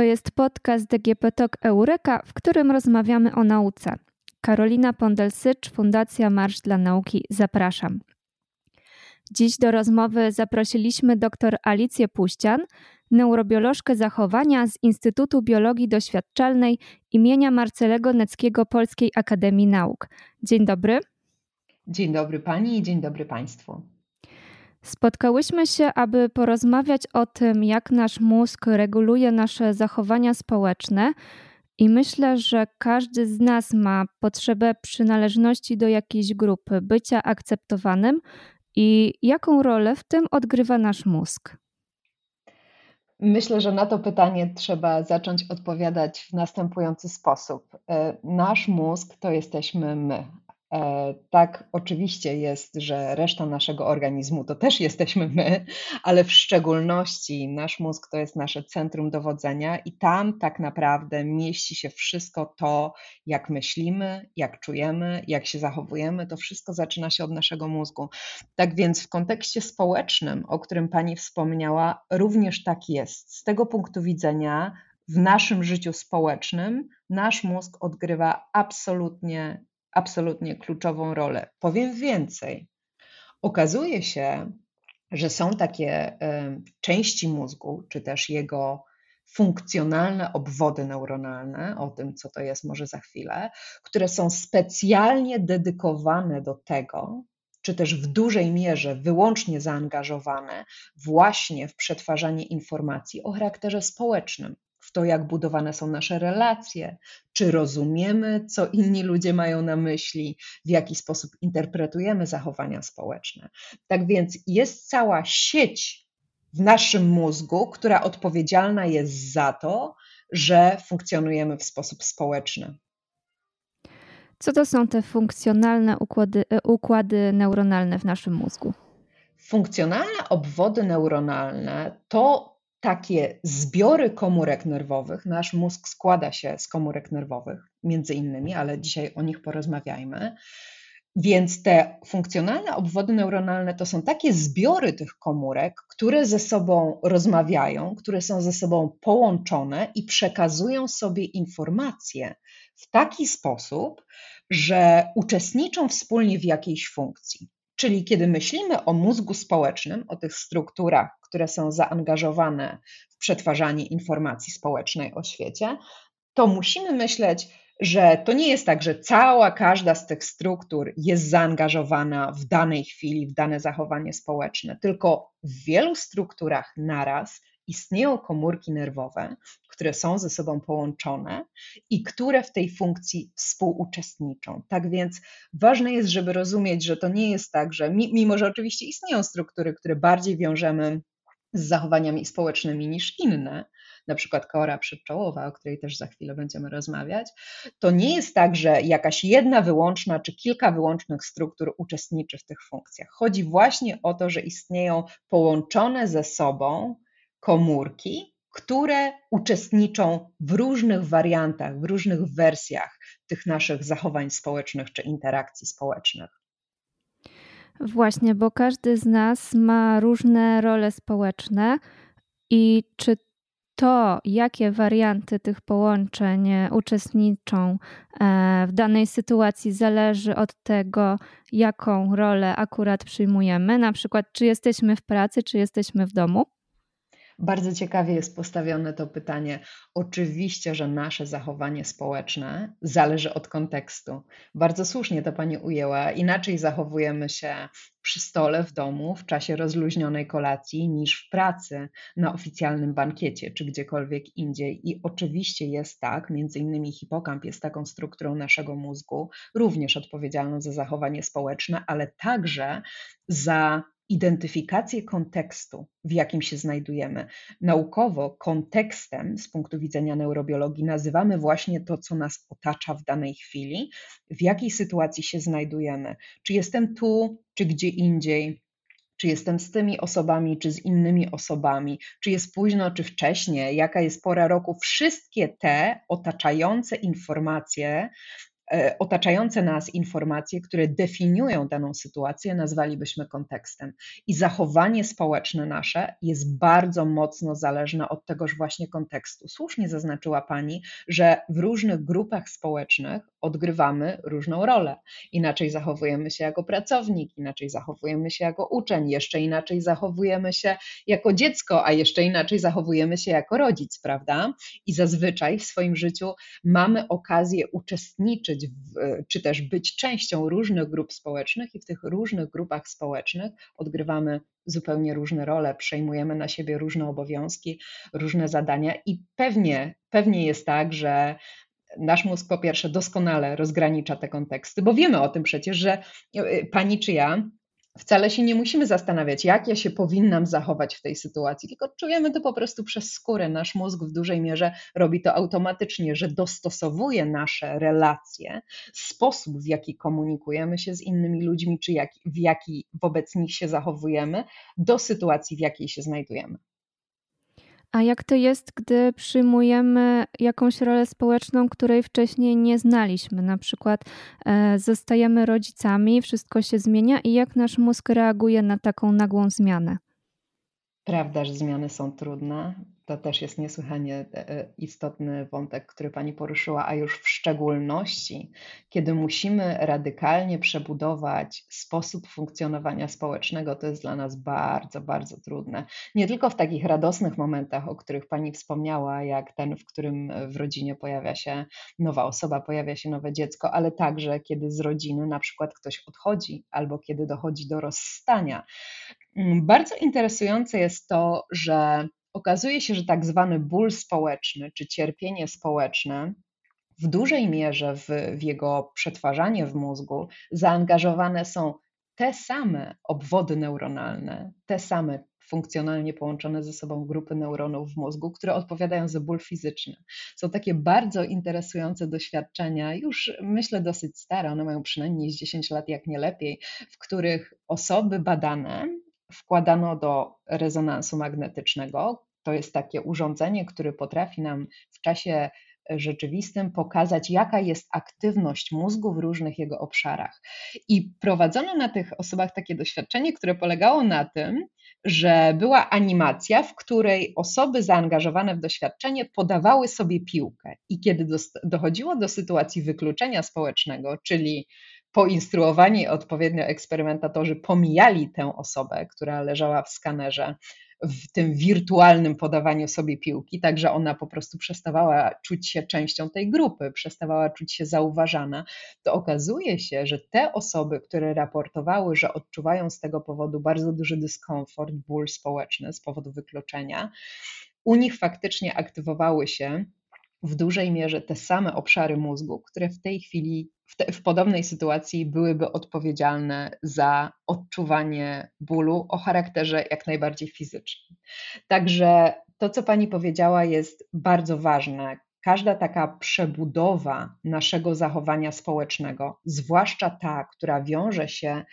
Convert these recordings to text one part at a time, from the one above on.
To jest podcast DGP Talk Eureka, w którym rozmawiamy o nauce. Karolina Pondelsycz, Fundacja Marsz dla Nauki. Zapraszam. Dziś do rozmowy zaprosiliśmy dr Alicję Puścian, neurobiolożkę zachowania z Instytutu Biologii Doświadczalnej imienia Marcelego Neckiego Polskiej Akademii Nauk. Dzień dobry. Dzień dobry Pani i dzień dobry Państwu. Spotkałyśmy się, aby porozmawiać o tym, jak nasz mózg reguluje nasze zachowania społeczne. I myślę, że każdy z nas ma potrzebę przynależności do jakiejś grupy, bycia akceptowanym. I jaką rolę w tym odgrywa nasz mózg? Myślę, że na to pytanie trzeba zacząć odpowiadać w następujący sposób. E, nasz mózg to jesteśmy my, tak, oczywiście jest, że reszta naszego organizmu to też jesteśmy my, ale w szczególności nasz mózg to jest nasze centrum dowodzenia i tam tak naprawdę mieści się wszystko to, jak myślimy, jak czujemy, jak się zachowujemy. To wszystko zaczyna się od naszego mózgu. Tak więc w kontekście społecznym, o którym Pani wspomniała, również tak jest. Z tego punktu widzenia, w naszym życiu społecznym nasz mózg odgrywa absolutnie absolutnie kluczową rolę. Powiem więcej. Okazuje się, że są takie części mózgu, czy też jego funkcjonalne obwody neuronalne, o tym co to jest może za chwilę, które są specjalnie dedykowane do tego, czy też w dużej mierze wyłącznie zaangażowane właśnie w przetwarzanie informacji o charakterze społecznym w to, jak budowane są nasze relacje, czy rozumiemy, co inni ludzie mają na myśli, w jaki sposób interpretujemy zachowania społeczne. Tak więc jest cała sieć w naszym mózgu, która odpowiedzialna jest za to, że funkcjonujemy w sposób społeczny. Co to są te funkcjonalne układy, e, układy neuronalne w naszym mózgu? Funkcjonalne obwody neuronalne to takie zbiory komórek nerwowych. Nasz mózg składa się z komórek nerwowych, między innymi, ale dzisiaj o nich porozmawiajmy. Więc te funkcjonalne obwody neuronalne to są takie zbiory tych komórek, które ze sobą rozmawiają, które są ze sobą połączone i przekazują sobie informacje w taki sposób, że uczestniczą wspólnie w jakiejś funkcji. Czyli kiedy myślimy o mózgu społecznym, o tych strukturach, które są zaangażowane w przetwarzanie informacji społecznej o świecie, to musimy myśleć, że to nie jest tak, że cała każda z tych struktur jest zaangażowana w danej chwili, w dane zachowanie społeczne, tylko w wielu strukturach naraz istnieją komórki nerwowe, które są ze sobą połączone i które w tej funkcji współuczestniczą. Tak więc ważne jest, żeby rozumieć, że to nie jest tak, że mimo, że oczywiście istnieją struktury, które bardziej wiążemy z zachowaniami społecznymi niż inne, na przykład kora przedczołowa, o której też za chwilę będziemy rozmawiać, to nie jest tak, że jakaś jedna wyłączna czy kilka wyłącznych struktur uczestniczy w tych funkcjach. Chodzi właśnie o to, że istnieją połączone ze sobą komórki, które uczestniczą w różnych wariantach, w różnych wersjach tych naszych zachowań społecznych czy interakcji społecznych. Właśnie, bo każdy z nas ma różne role społeczne i czy to, jakie warianty tych połączeń uczestniczą e, w danej sytuacji, zależy od tego, jaką rolę akurat przyjmujemy. Na przykład, czy jesteśmy w pracy, czy jesteśmy w domu. Bardzo ciekawie jest postawione to pytanie. Oczywiście, że nasze zachowanie społeczne zależy od kontekstu. Bardzo słusznie to Pani ujęła. Inaczej zachowujemy się przy stole w domu w czasie rozluźnionej kolacji niż w pracy, na oficjalnym bankiecie czy gdziekolwiek indziej. I oczywiście jest tak, między innymi hipokamp jest taką strukturą naszego mózgu, również odpowiedzialną za zachowanie społeczne, ale także za identyfikację kontekstu, w jakim się znajdujemy. Naukowo kontekstem z punktu widzenia neurobiologii nazywamy właśnie to, co nas otacza w danej chwili, w jakiej sytuacji się znajdujemy. Czy jestem tu, czy gdzie indziej, czy jestem z tymi osobami, czy z innymi osobami, czy jest późno, czy wcześnie, jaka jest pora roku. Wszystkie te otaczające informacje otaczające nas informacje, które definiują daną sytuację, nazwalibyśmy kontekstem. I zachowanie społeczne nasze jest bardzo mocno zależne od tegoż właśnie kontekstu. Słusznie zaznaczyła Pani, że w różnych grupach społecznych odgrywamy różną rolę. Inaczej zachowujemy się jako pracownik, inaczej zachowujemy się jako uczeń, jeszcze inaczej zachowujemy się jako dziecko, a jeszcze inaczej zachowujemy się jako rodzic, prawda? I zazwyczaj w swoim życiu mamy okazję uczestniczyć, w, czy też być częścią różnych grup społecznych, i w tych różnych grupach społecznych odgrywamy zupełnie różne role, przejmujemy na siebie różne obowiązki, różne zadania, i pewnie, pewnie jest tak, że nasz mózg po pierwsze doskonale rozgranicza te konteksty, bo wiemy o tym przecież, że e, pani czy ja wcale się nie musimy zastanawiać, jak ja się powinnam zachować w tej sytuacji, tylko czujemy to po prostu przez skórę. Nasz mózg w dużej mierze robi to automatycznie, że dostosowuje nasze relacje, sposób, w jaki komunikujemy się z innymi ludźmi, czy jak, w jaki wobec nich się zachowujemy, do sytuacji, w jakiej się znajdujemy. A jak to jest, gdy przyjmujemy jakąś rolę społeczną, której wcześniej nie znaliśmy? Na przykład e, zostajemy rodzicami, wszystko się zmienia i jak nasz mózg reaguje na taką nagłą zmianę? Prawda, że zmiany są trudne. To też jest niesłychanie e, e, istotny wątek, który Pani poruszyła, a już w szczególności, kiedy musimy radykalnie przebudować sposób funkcjonowania społecznego, to jest dla nas bardzo, bardzo trudne. Nie tylko w takich radosnych momentach, o których Pani wspomniała, jak ten, w którym w rodzinie pojawia się nowa osoba, pojawia się nowe dziecko, ale także kiedy z rodziny na przykład ktoś odchodzi albo kiedy dochodzi do rozstania. Mm, bardzo interesujące jest to, że okazuje się, że tak zwany ból społeczny czy cierpienie społeczne w dużej mierze w, w jego przetwarzanie w mózgu zaangażowane są te same obwody neuronalne, te same funkcjonalnie połączone ze sobą grupy neuronów w mózgu, które odpowiadają za ból fizyczny. Są takie bardzo interesujące doświadczenia, już myślę dosyć stare, one mają przynajmniej 10 lat, jak nie lepiej, w których osoby badane wkładano do rezonansu magnetycznego. To jest takie urządzenie, które potrafi nam w czasie rzeczywistym pokazać, jaka jest aktywność mózgu w różnych jego obszarach. I prowadzono na tych osobach takie doświadczenie, które polegało na tym, że była animacja, w której osoby zaangażowane w doświadczenie podawały sobie piłkę. I kiedy dochodziło do sytuacji wykluczenia społecznego, czyli poinstruowani odpowiednio eksperymentatorzy pomijali tę osobę, która leżała w skanerze w tym wirtualnym podawaniu sobie piłki, tak że ona po prostu przestawała czuć się częścią tej grupy, przestawała czuć się zauważana, to okazuje się, że te osoby, które raportowały, że odczuwają z tego powodu bardzo duży dyskomfort, ból społeczny z powodu wykluczenia, u nich faktycznie aktywowały się w dużej mierze te same obszary mózgu, które w tej chwili, w, te, w, podobnej sytuacji byłyby odpowiedzialne za odczuwanie bólu o charakterze jak najbardziej fizycznym. Także to, co Pani powiedziała, jest bardzo ważne. Każda taka przebudowa naszego zachowania społecznego, zwłaszcza ta, która wiąże się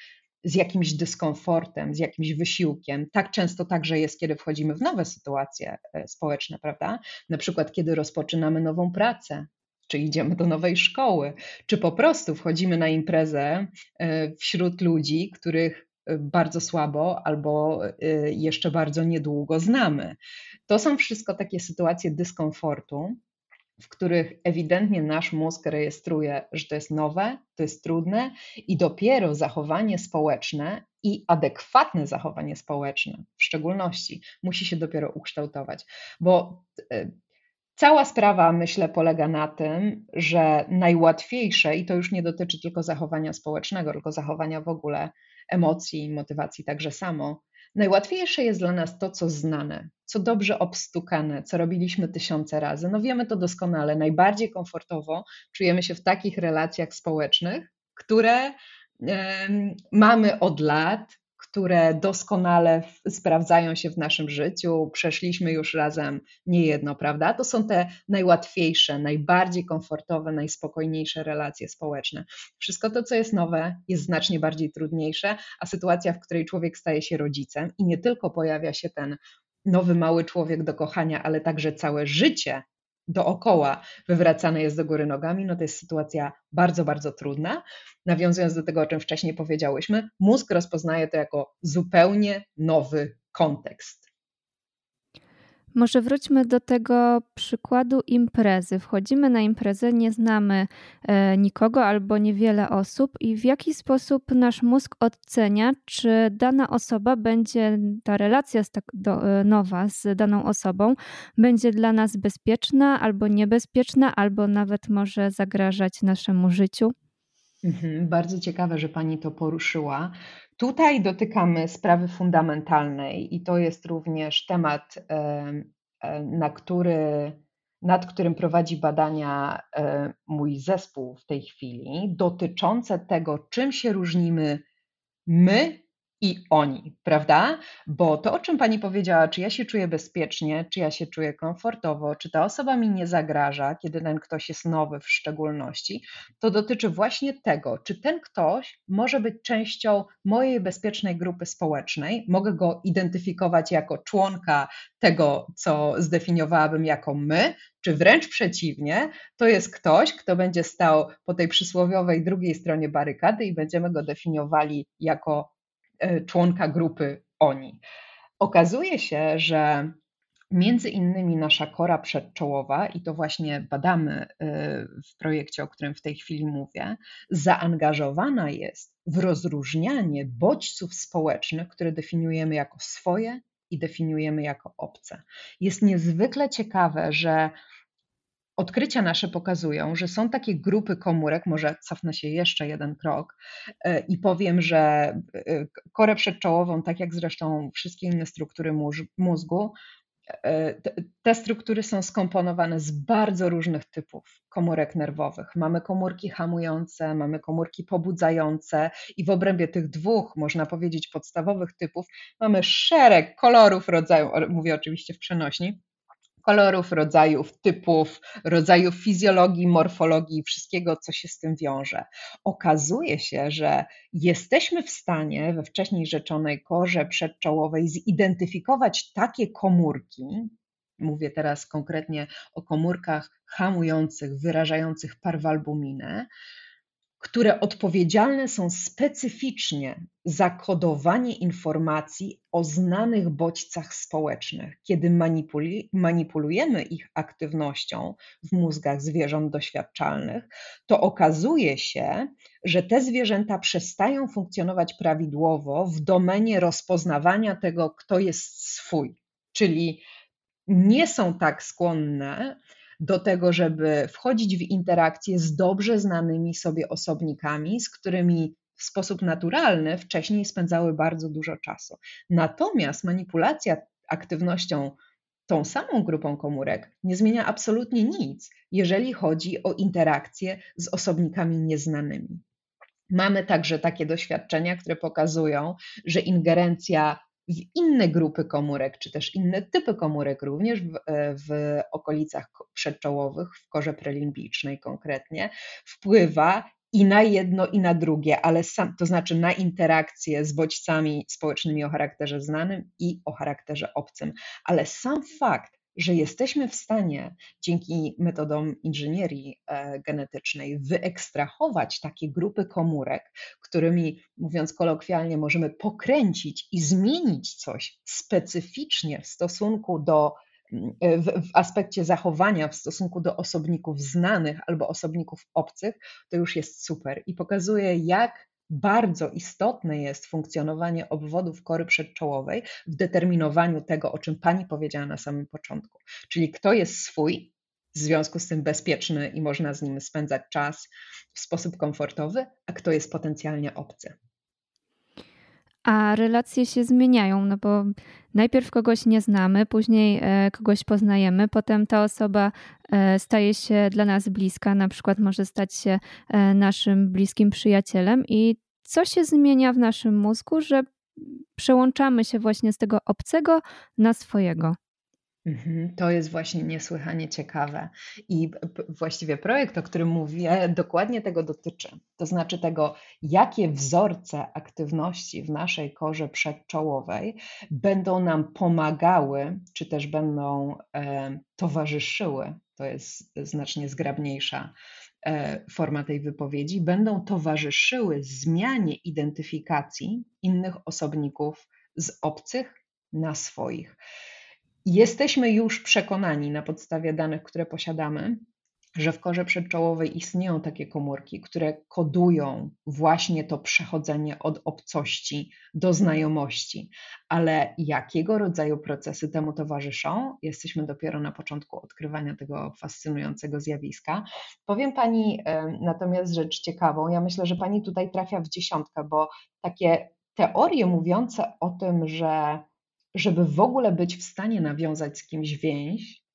z jakimś dyskomfortem, z jakimś wysiłkiem. Tak często także jest, kiedy wchodzimy w nowe sytuacje e, społeczne, prawda? Na przykład, kiedy rozpoczynamy nową pracę, czy idziemy do nowej szkoły, czy po prostu wchodzimy na imprezę e, wśród ludzi, których e, bardzo słabo albo jeszcze bardzo niedługo znamy. To są wszystko takie sytuacje dyskomfortu, w których ewidentnie nasz mózg rejestruje, że to jest nowe, to jest trudne i dopiero zachowanie społeczne i adekwatne zachowanie społeczne w szczególności musi się dopiero ukształtować, bo e, Cała sprawa, myślę, polega na tym, że najłatwiejsze, i to już nie dotyczy tylko zachowania społecznego, tylko zachowania w ogóle emocji, motywacji także samo, Najłatwiejsze jest dla nas to, co znane, co dobrze obstukane, co robiliśmy tysiące razy. No wiemy to doskonale. Najbardziej komfortowo czujemy się w takich relacjach społecznych, które mamy od lat, które doskonale sprawdzają się w naszym życiu, przeszliśmy już razem niejedno, prawda? To są te najłatwiejsze, najbardziej komfortowe, najspokojniejsze relacje społeczne. Wszystko to, co jest nowe, jest znacznie bardziej trudniejsze, a sytuacja, w której człowiek staje się rodzicem i nie tylko pojawia się ten nowy mały człowiek do kochania, ale także całe życie dookoła wywracane jest do góry nogami, no to jest sytuacja bardzo, bardzo trudna. Nawiązując do tego, o czym wcześniej powiedziałyśmy, mózg rozpoznaje to jako zupełnie nowy kontekst. Może wróćmy do tego przykładu imprezy. Wchodzimy na imprezę, nie znamy e, nikogo albo niewiele osób, i w jaki sposób nasz mózg ocenia, czy dana osoba będzie, ta relacja tak do, e, nowa z daną osobą, będzie dla nas bezpieczna albo niebezpieczna, albo nawet może zagrażać naszemu życiu? Mhm, bardzo ciekawe, że Pani to poruszyła. Tutaj dotykamy sprawy fundamentalnej i to jest również temat, e, na który, nad którym prowadzi badania e, mój zespół w tej chwili, dotyczące tego, czym się różnimy my i oni, prawda? Bo to, o czym pani powiedziała, czy ja się czuję bezpiecznie, czy ja się czuję komfortowo, czy ta osoba mi nie zagraża, kiedy ten ktoś jest nowy w szczególności, to dotyczy właśnie tego, czy ten ktoś może być częścią mojej bezpiecznej grupy społecznej, mogę go identyfikować jako członka tego, co zdefiniowałabym jako my, czy wręcz przeciwnie, to jest ktoś, kto będzie stał po tej przysłowiowej drugiej stronie barykady i będziemy go definiowali jako członka grupy oni. Okazuje się, że między innymi nasza kora przedczołowa, i to właśnie badamy e, w projekcie, o którym w tej chwili mówię, zaangażowana jest w rozróżnianie bodźców społecznych, które definiujemy jako swoje i definiujemy jako obce. Jest niezwykle ciekawe, że Odkrycia nasze pokazują, że są takie grupy komórek, może cofnę się jeszcze jeden krok e, i powiem, że e, korę przedczołową, tak jak zresztą wszystkie inne struktury mózgu, e, te struktury są skomponowane z bardzo różnych typów komórek nerwowych. Mamy komórki hamujące, mamy komórki pobudzające, i w obrębie tych dwóch, można powiedzieć, podstawowych typów, mamy szereg kolorów rodzaju, mówię oczywiście w przenośni, kolorów, rodzajów, typów, rodzajów fizjologii, morfologii, wszystkiego, co się z tym wiąże. Okazuje się, że jesteśmy w stanie we wcześniej rzeczonej korze przedczołowej zidentyfikować takie komórki, mówię teraz konkretnie o komórkach hamujących, wyrażających parwalbuminę, które odpowiedzialne są specyficznie za kodowanie informacji o znanych bodźcach społecznych. Kiedy manipulujemy ich aktywnością w mózgach zwierząt doświadczalnych, to okazuje się, że te zwierzęta przestają funkcjonować prawidłowo w domenie rozpoznawania tego, kto jest swój. Czyli nie są tak skłonne do tego, żeby wchodzić w interakcje z dobrze znanymi sobie osobnikami, z którymi w sposób naturalny wcześniej spędzały bardzo dużo czasu. Natomiast manipulacja aktywnością tą samą grupą komórek nie zmienia absolutnie nic, jeżeli chodzi o interakcje z osobnikami nieznanymi. Mamy także takie doświadczenia, które pokazują, że ingerencja w inne grupy komórek, czy też inne typy komórek, również w, e, w okolicach przedczołowych, w korze prelimbicznej konkretnie, wpływa i na jedno, i na drugie, ale sam, to znaczy na interakcje z bodźcami społecznymi o charakterze znanym i o charakterze obcym. Ale sam fakt, że jesteśmy w stanie dzięki metodom inżynierii e, genetycznej wyekstrahować takie grupy komórek, którymi, mówiąc kolokwialnie, możemy pokręcić i zmienić coś specyficznie w stosunku do w, w, aspekcie zachowania w stosunku do osobników znanych albo osobników obcych, to już jest super i pokazuje, jak bardzo istotne jest funkcjonowanie obwodów kory przedczołowej w determinowaniu tego, o czym Pani powiedziała na samym początku. Czyli kto jest swój, w związku z tym bezpieczny i można z nim spędzać czas w sposób komfortowy, a kto jest potencjalnie obcy. A relacje się zmieniają, no bo najpierw kogoś nie znamy, później e, kogoś poznajemy, potem ta osoba e, staje się dla nas bliska, na przykład może stać się e, naszym bliskim przyjacielem i co się zmienia w naszym mózgu, że przełączamy się właśnie z tego obcego na swojego. Mhm, to jest właśnie niesłychanie ciekawe. I właściwie projekt, o którym mówię, dokładnie tego dotyczy. To znaczy tego, jakie wzorce aktywności w naszej korze przedczołowej będą nam pomagały, czy też będą e, towarzyszyły to jest znacznie zgrabniejsza e, forma tej wypowiedzi, będą towarzyszyły zmianie identyfikacji innych osobników z obcych na swoich. Jesteśmy już przekonani na podstawie danych, które posiadamy, że w korze przedczołowej istnieją takie komórki, które kodują właśnie to przechodzenie od obcości do znajomości, ale jakiego rodzaju procesy temu towarzyszą? Jesteśmy dopiero na początku odkrywania tego fascynującego zjawiska. Powiem Pani natomiast rzecz ciekawą. Ja myślę, że Pani tutaj trafia w dziesiątkę, bo takie teorie mówiące o tym, że żeby w ogóle być w stanie nawiązać z kimś więź,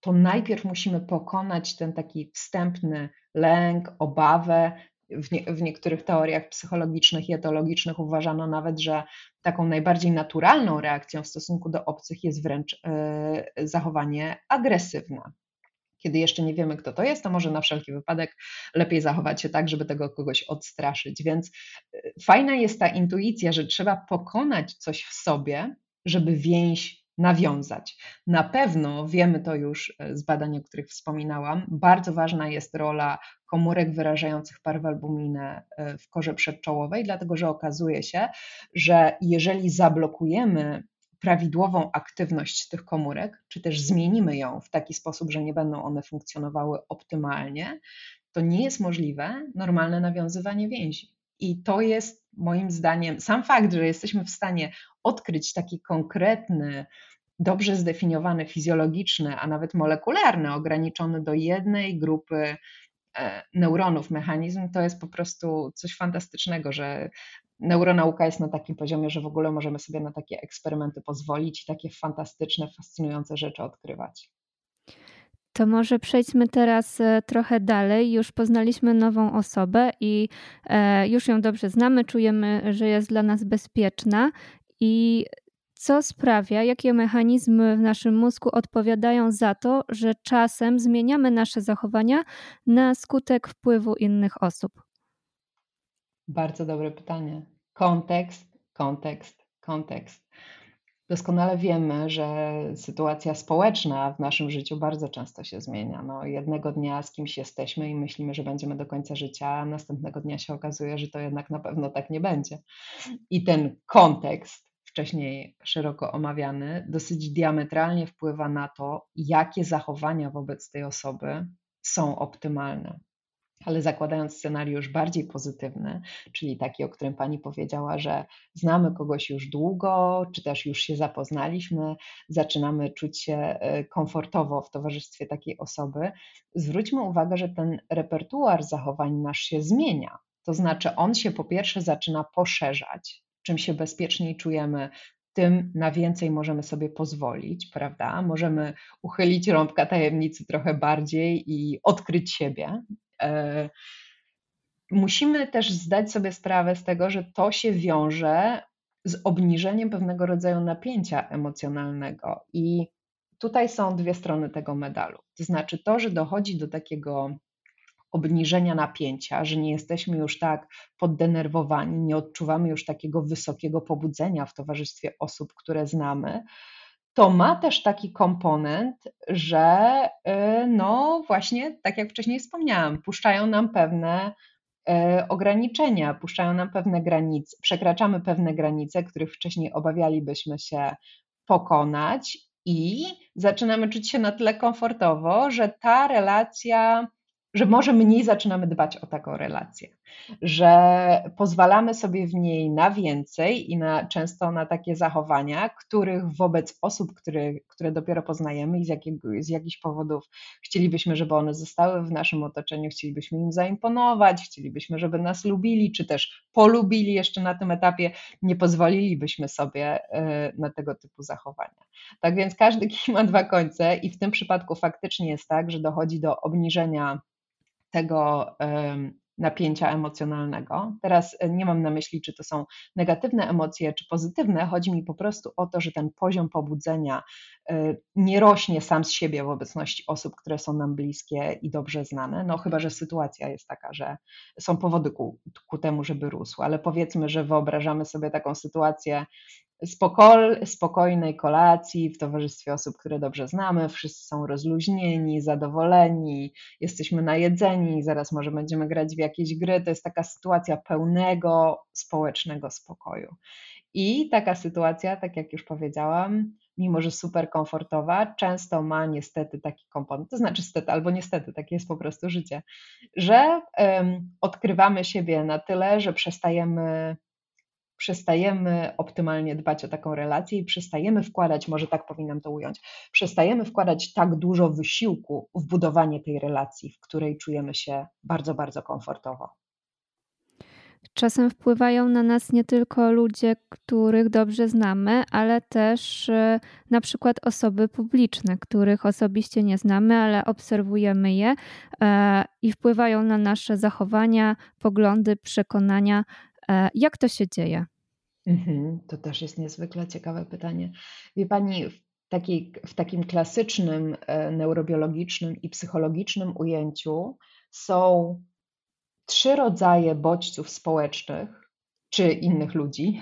to najpierw musimy pokonać ten taki wstępny lęk, obawę. W, nie, w, niektórych teoriach psychologicznych i etologicznych uważano nawet, że taką najbardziej naturalną reakcją w stosunku do obcych jest wręcz yy, zachowanie agresywne. Kiedy jeszcze nie wiemy, kto to jest, to może na wszelki wypadek lepiej zachować się tak, żeby tego kogoś odstraszyć. Więc yy, fajna jest ta intuicja, że trzeba pokonać coś w sobie, żeby więź nawiązać. Na pewno wiemy to już e, z badań, o których wspominałam. Bardzo ważna jest rola komórek wyrażających parwalbuminę e, w korze przedczołowej, dlatego że okazuje się, że jeżeli zablokujemy prawidłową aktywność tych komórek, czy też zmienimy ją w taki sposób, że nie będą one funkcjonowały optymalnie, to nie jest możliwe normalne nawiązywanie więzi. I to jest moim zdaniem sam fakt, że jesteśmy w stanie odkryć taki konkretny, dobrze zdefiniowany fizjologiczny, a nawet molekularny, ograniczony do jednej grupy e, neuronów mechanizm, to jest po prostu coś fantastycznego, że neuronauka jest na takim poziomie, że w ogóle możemy sobie na takie eksperymenty pozwolić i takie fantastyczne, fascynujące rzeczy odkrywać. To może przejdźmy teraz e, trochę dalej. Już poznaliśmy nową osobę i e, już ją dobrze znamy, czujemy, że jest dla nas bezpieczna. I co sprawia, jakie mechanizmy w naszym mózgu odpowiadają za to, że czasem zmieniamy nasze zachowania na skutek wpływu innych osób? Bardzo dobre pytanie. Kontekst, kontekst, kontekst. Doskonale wiemy, że sytuacja społeczna w naszym życiu bardzo często się zmienia. No, jednego dnia z kimś jesteśmy i myślimy, że będziemy do końca życia, a następnego dnia się okazuje, że to jednak na pewno tak nie będzie. I ten kontekst, wcześniej szeroko omawiany, dosyć diametralnie wpływa na to, jakie zachowania wobec tej osoby są optymalne ale zakładając scenariusz bardziej pozytywny, czyli taki, o którym Pani powiedziała, że znamy kogoś już długo, czy też już się zapoznaliśmy, zaczynamy czuć się e, komfortowo w towarzystwie takiej osoby, zwróćmy uwagę, że ten repertuar zachowań nasz się zmienia. To znaczy, on się po pierwsze zaczyna poszerzać, czym się bezpieczniej czujemy tym na więcej możemy sobie pozwolić, prawda? Możemy uchylić rąbka tajemnicy trochę bardziej i odkryć siebie, musimy też zdać sobie sprawę z tego, że to się wiąże z obniżeniem pewnego rodzaju napięcia emocjonalnego. I tutaj są dwie strony tego medalu. To znaczy to, że dochodzi do takiego obniżenia napięcia, że nie jesteśmy już tak poddenerwowani, nie odczuwamy już takiego wysokiego pobudzenia w towarzystwie osób, które znamy, to ma też taki komponent, że y, no właśnie, tak jak wcześniej wspomniałam, puszczają nam pewne y, ograniczenia, puszczają nam pewne granice, przekraczamy pewne granice, których wcześniej obawialibyśmy się pokonać i zaczynamy czuć się na tyle komfortowo, że ta relacja że może mniej zaczynamy dbać o taką relację, że pozwalamy sobie w niej na więcej i na, często na takie zachowania, których wobec osób, które, które dopiero poznajemy i z, jakiego, z jakichś powodów chcielibyśmy, żeby one zostały w naszym otoczeniu, chcielibyśmy im zaimponować, chcielibyśmy, żeby nas lubili, czy też polubili jeszcze na tym etapie, nie pozwolilibyśmy sobie e, na tego typu zachowania. Tak więc każdy kij ma dwa końce i w tym przypadku faktycznie jest tak, że dochodzi do obniżenia tego napięcia emocjonalnego. Teraz e, nie mam na myśli, czy to są negatywne emocje, czy pozytywne. Chodzi mi po prostu o to, że ten poziom pobudzenia e, nie rośnie sam z siebie w obecności osób, które są nam bliskie i dobrze znane. No chyba, że sytuacja jest taka, że są powody ku, ku temu, żeby rósł, ale powiedzmy, że wyobrażamy sobie taką sytuację spokoj, spokojnej kolacji w towarzystwie osób, które dobrze znamy, wszyscy są rozluźnieni, zadowoleni, jesteśmy najedzeni, zaraz może będziemy grać w jakieś gry. To jest taka sytuacja pełnego społecznego spokoju. I taka sytuacja, tak jak już powiedziałam, mimo że super komfortowa, często ma niestety taki komponent, to znaczy stety albo niestety, takie jest po prostu życie, że um, odkrywamy siebie na tyle, że przestajemy przestajemy optymalnie dbać o taką relację i przestajemy wkładać, może tak powinnam to ująć, przestajemy wkładać tak dużo wysiłku w budowanie tej relacji, w której czujemy się bardzo, bardzo komfortowo. Czasem wpływają na nas nie tylko ludzie, których dobrze znamy, ale też e, na przykład osoby publiczne, których osobiście nie znamy, ale obserwujemy je e, i wpływają na nasze zachowania, poglądy, przekonania. E, jak to się dzieje? Mhm, to też jest niezwykle ciekawe pytanie. Wie Pani, w, takiej, w takim klasycznym neurobiologicznym i psychologicznym ujęciu są trzy rodzaje bodźców społecznych czy innych ludzi,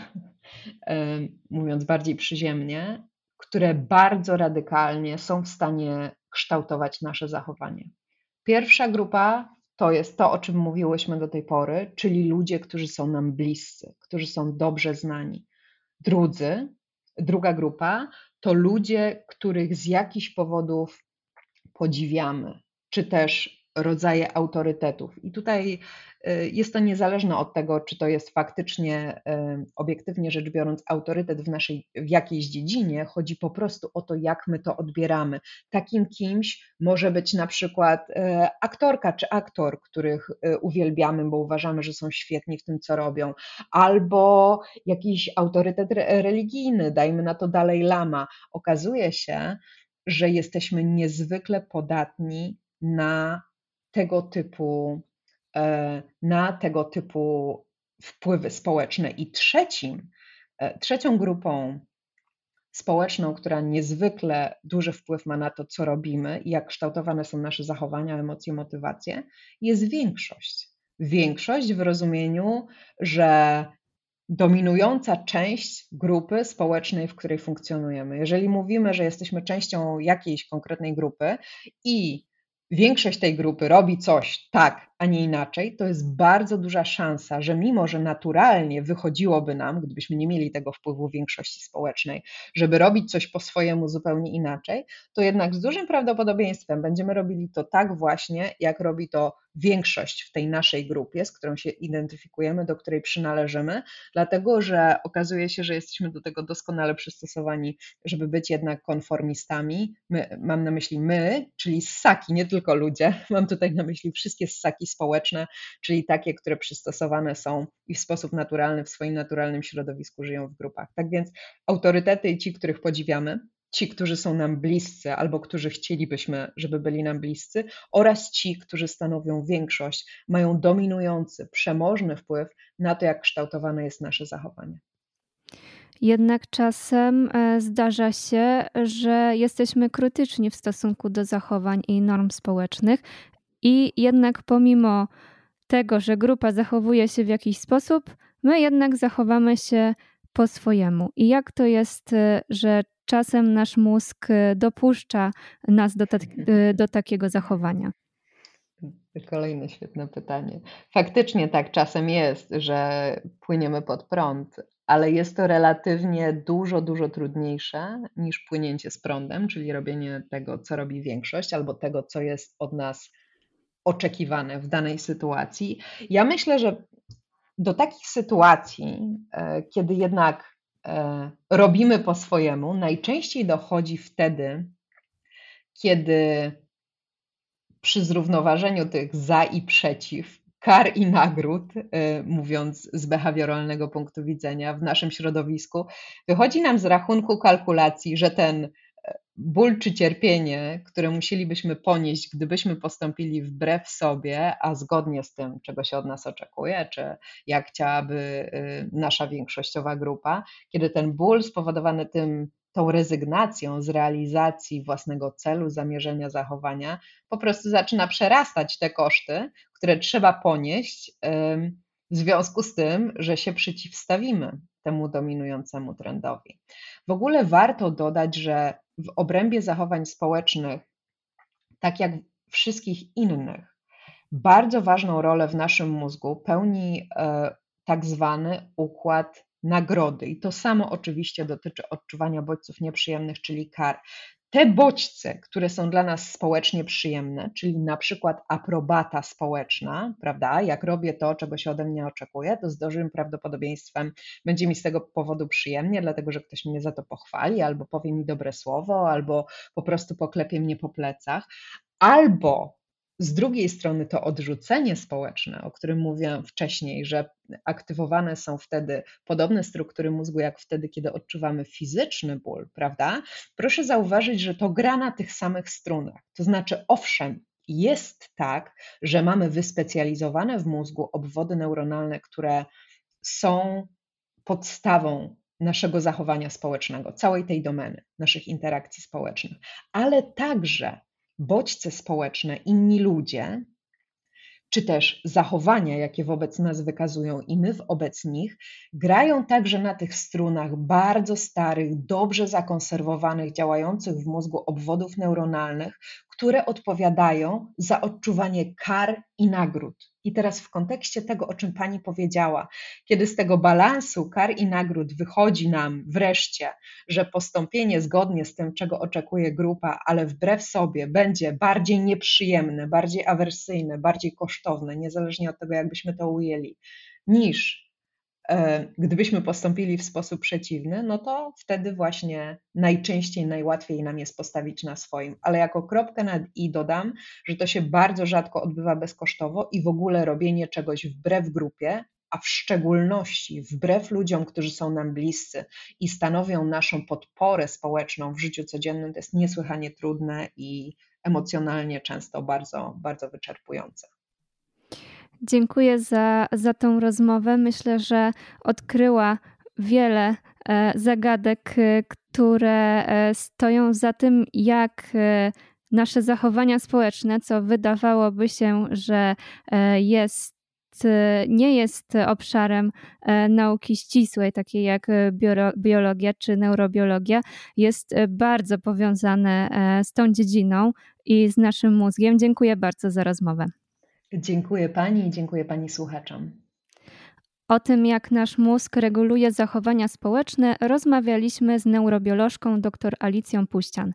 mówiąc bardziej przyziemnie, które bardzo radykalnie są w stanie kształtować nasze zachowanie. Pierwsza grupa to jest to, o czym mówiłyśmy do tej pory, czyli ludzie, którzy są nam bliscy, którzy są dobrze znani. Drudzy, druga grupa to ludzie, których z jakichś powodów podziwiamy, czy też rodzaje autorytetów. I tutaj y, jest to niezależne od tego, czy to jest faktycznie, y, obiektywnie rzecz biorąc, autorytet w, naszej, w jakiejś dziedzinie. Chodzi po prostu o to, jak my to odbieramy. Takim kimś może być na przykład y, aktorka czy aktor, których uwielbiamy, bo uważamy, że są świetni w tym, co robią, albo jakiś autorytet religijny, dajmy na to dalej lama. Okazuje się, że jesteśmy niezwykle podatni na tego typu, e, na tego typu wpływy społeczne. I trzecim, e, trzecią grupą społeczną, która niezwykle duży wpływ ma na to, co robimy i jak kształtowane są nasze zachowania, emocje, motywacje, jest większość. Większość w rozumieniu, że dominująca część grupy społecznej, w której funkcjonujemy. Jeżeli mówimy, że jesteśmy częścią jakiejś konkretnej grupy i większość tej grupy robi coś tak, a nie inaczej, to jest bardzo duża szansa, że mimo, że naturalnie wychodziłoby nam, gdybyśmy nie mieli tego wpływu większości społecznej, żeby robić coś po swojemu zupełnie inaczej, to jednak z dużym prawdopodobieństwem będziemy robili to tak właśnie, jak robi to większość w tej naszej grupie, z którą się identyfikujemy, do której przynależymy, dlatego że okazuje się, że jesteśmy do tego doskonale przystosowani, żeby być jednak konformistami. My, mam na myśli my, czyli ssaki, nie tylko ludzie, mam tutaj na myśli wszystkie ssaki społeczne, czyli takie, które przystosowane są i w sposób naturalny, w swoim naturalnym środowisku żyją w grupach. Tak więc autorytety i ci, których podziwiamy, ci, którzy są nam bliscy albo którzy chcielibyśmy, żeby byli nam bliscy, oraz ci, którzy stanowią większość, mają dominujący, przemożny wpływ na to, jak kształtowane jest nasze zachowanie. Jednak czasem e, zdarza się, że jesteśmy krytyczni w stosunku do zachowań i norm społecznych, i jednak pomimo tego, że grupa zachowuje się w jakiś sposób, my jednak zachowamy się po swojemu. I jak to jest, e, że czasem nasz mózg e, dopuszcza nas do, ta e, do takiego zachowania? Kolejne świetne pytanie. Faktycznie tak czasem jest, że płyniemy pod prąd, ale jest to relatywnie dużo, dużo trudniejsze niż płynięcie z prądem, czyli robienie tego, co robi większość, albo tego, co jest od nas oczekiwane w danej sytuacji. Ja myślę, że do takich sytuacji, e, kiedy jednak e, robimy po swojemu, najczęściej dochodzi wtedy, kiedy przy zrównoważeniu tych za i przeciw, kar i nagród, e, mówiąc z behawioralnego punktu widzenia w naszym środowisku, wychodzi nam z rachunku kalkulacji, że ten ból czy cierpienie, które musielibyśmy ponieść, gdybyśmy postąpili wbrew sobie, a zgodnie z tym, czego się od nas oczekuje, czy jak chciałaby y, nasza większościowa grupa, kiedy ten ból spowodowany tym, tą rezygnacją z realizacji własnego celu, zamierzenia, zachowania, po prostu zaczyna przerastać te koszty, które trzeba ponieść w związku z tym, że się przeciwstawimy temu dominującemu trendowi. W ogóle warto dodać, że w obrębie zachowań społecznych, tak jak wszystkich innych, bardzo ważną rolę w naszym mózgu pełni e, tak zwany układ nagrody. I to samo oczywiście dotyczy odczuwania bodźców nieprzyjemnych, czyli kar. Te bodźce, które są dla nas społecznie przyjemne, czyli na przykład aprobata społeczna, prawda? Jak robię to, czego się ode mnie oczekuje, to z dużym prawdopodobieństwem będzie mi z tego powodu przyjemnie, dlatego że ktoś mnie za to pochwali, albo powie mi dobre słowo, albo po prostu poklepie mnie po plecach, albo z drugiej strony to odrzucenie społeczne, o którym mówiłam wcześniej, że aktywowane są wtedy podobne struktury mózgu, jak wtedy, kiedy odczuwamy fizyczny ból, prawda? Proszę zauważyć, że to gra na tych samych strunach. To znaczy, owszem, jest tak, że mamy wyspecjalizowane w mózgu obwody neuronalne, które są podstawą naszego zachowania społecznego, całej tej domeny, naszych interakcji społecznych, ale także bodźce społeczne, inni ludzie, czy też zachowania, jakie wobec nas wykazują i my wobec nich, grają także na tych strunach bardzo starych, dobrze zakonserwowanych, działających w mózgu obwodów neuronalnych, które odpowiadają za odczuwanie kar i nagród. I teraz w kontekście tego, o czym Pani powiedziała, kiedy z tego balansu kar i nagród wychodzi nam wreszcie, że postąpienie zgodnie z tym, czego oczekuje grupa, ale wbrew sobie będzie bardziej nieprzyjemne, bardziej awersyjne, bardziej kosztowne, niezależnie od tego, jakbyśmy to ujęli, niż gdybyśmy postąpili w sposób przeciwny, no to wtedy właśnie najczęściej, najłatwiej nam jest postawić na swoim. Ale jako kropkę nad i dodam, że to się bardzo rzadko odbywa bezkosztowo i w ogóle robienie czegoś wbrew grupie, a w szczególności wbrew ludziom, którzy są nam bliscy i stanowią naszą podporę społeczną w życiu codziennym, to jest niesłychanie trudne i emocjonalnie często bardzo, bardzo wyczerpujące. Dziękuję za, za tą rozmowę. Myślę, że odkryła wiele e, zagadek, e, które e, stoją za tym, jak nasze zachowania społeczne, co wydawałoby się, że jest nie jest obszarem nauki ścisłej, takiej jak biologia czy neurobiologia, jest bardzo powiązane z tą dziedziną i z naszym mózgiem. Dziękuję bardzo za rozmowę. Dziękuję Pani i dziękuję Pani słuchaczom. O tym, jak nasz mózg reguluje zachowania społeczne, rozmawialiśmy z neurobiolożką dr Alicją Puścian.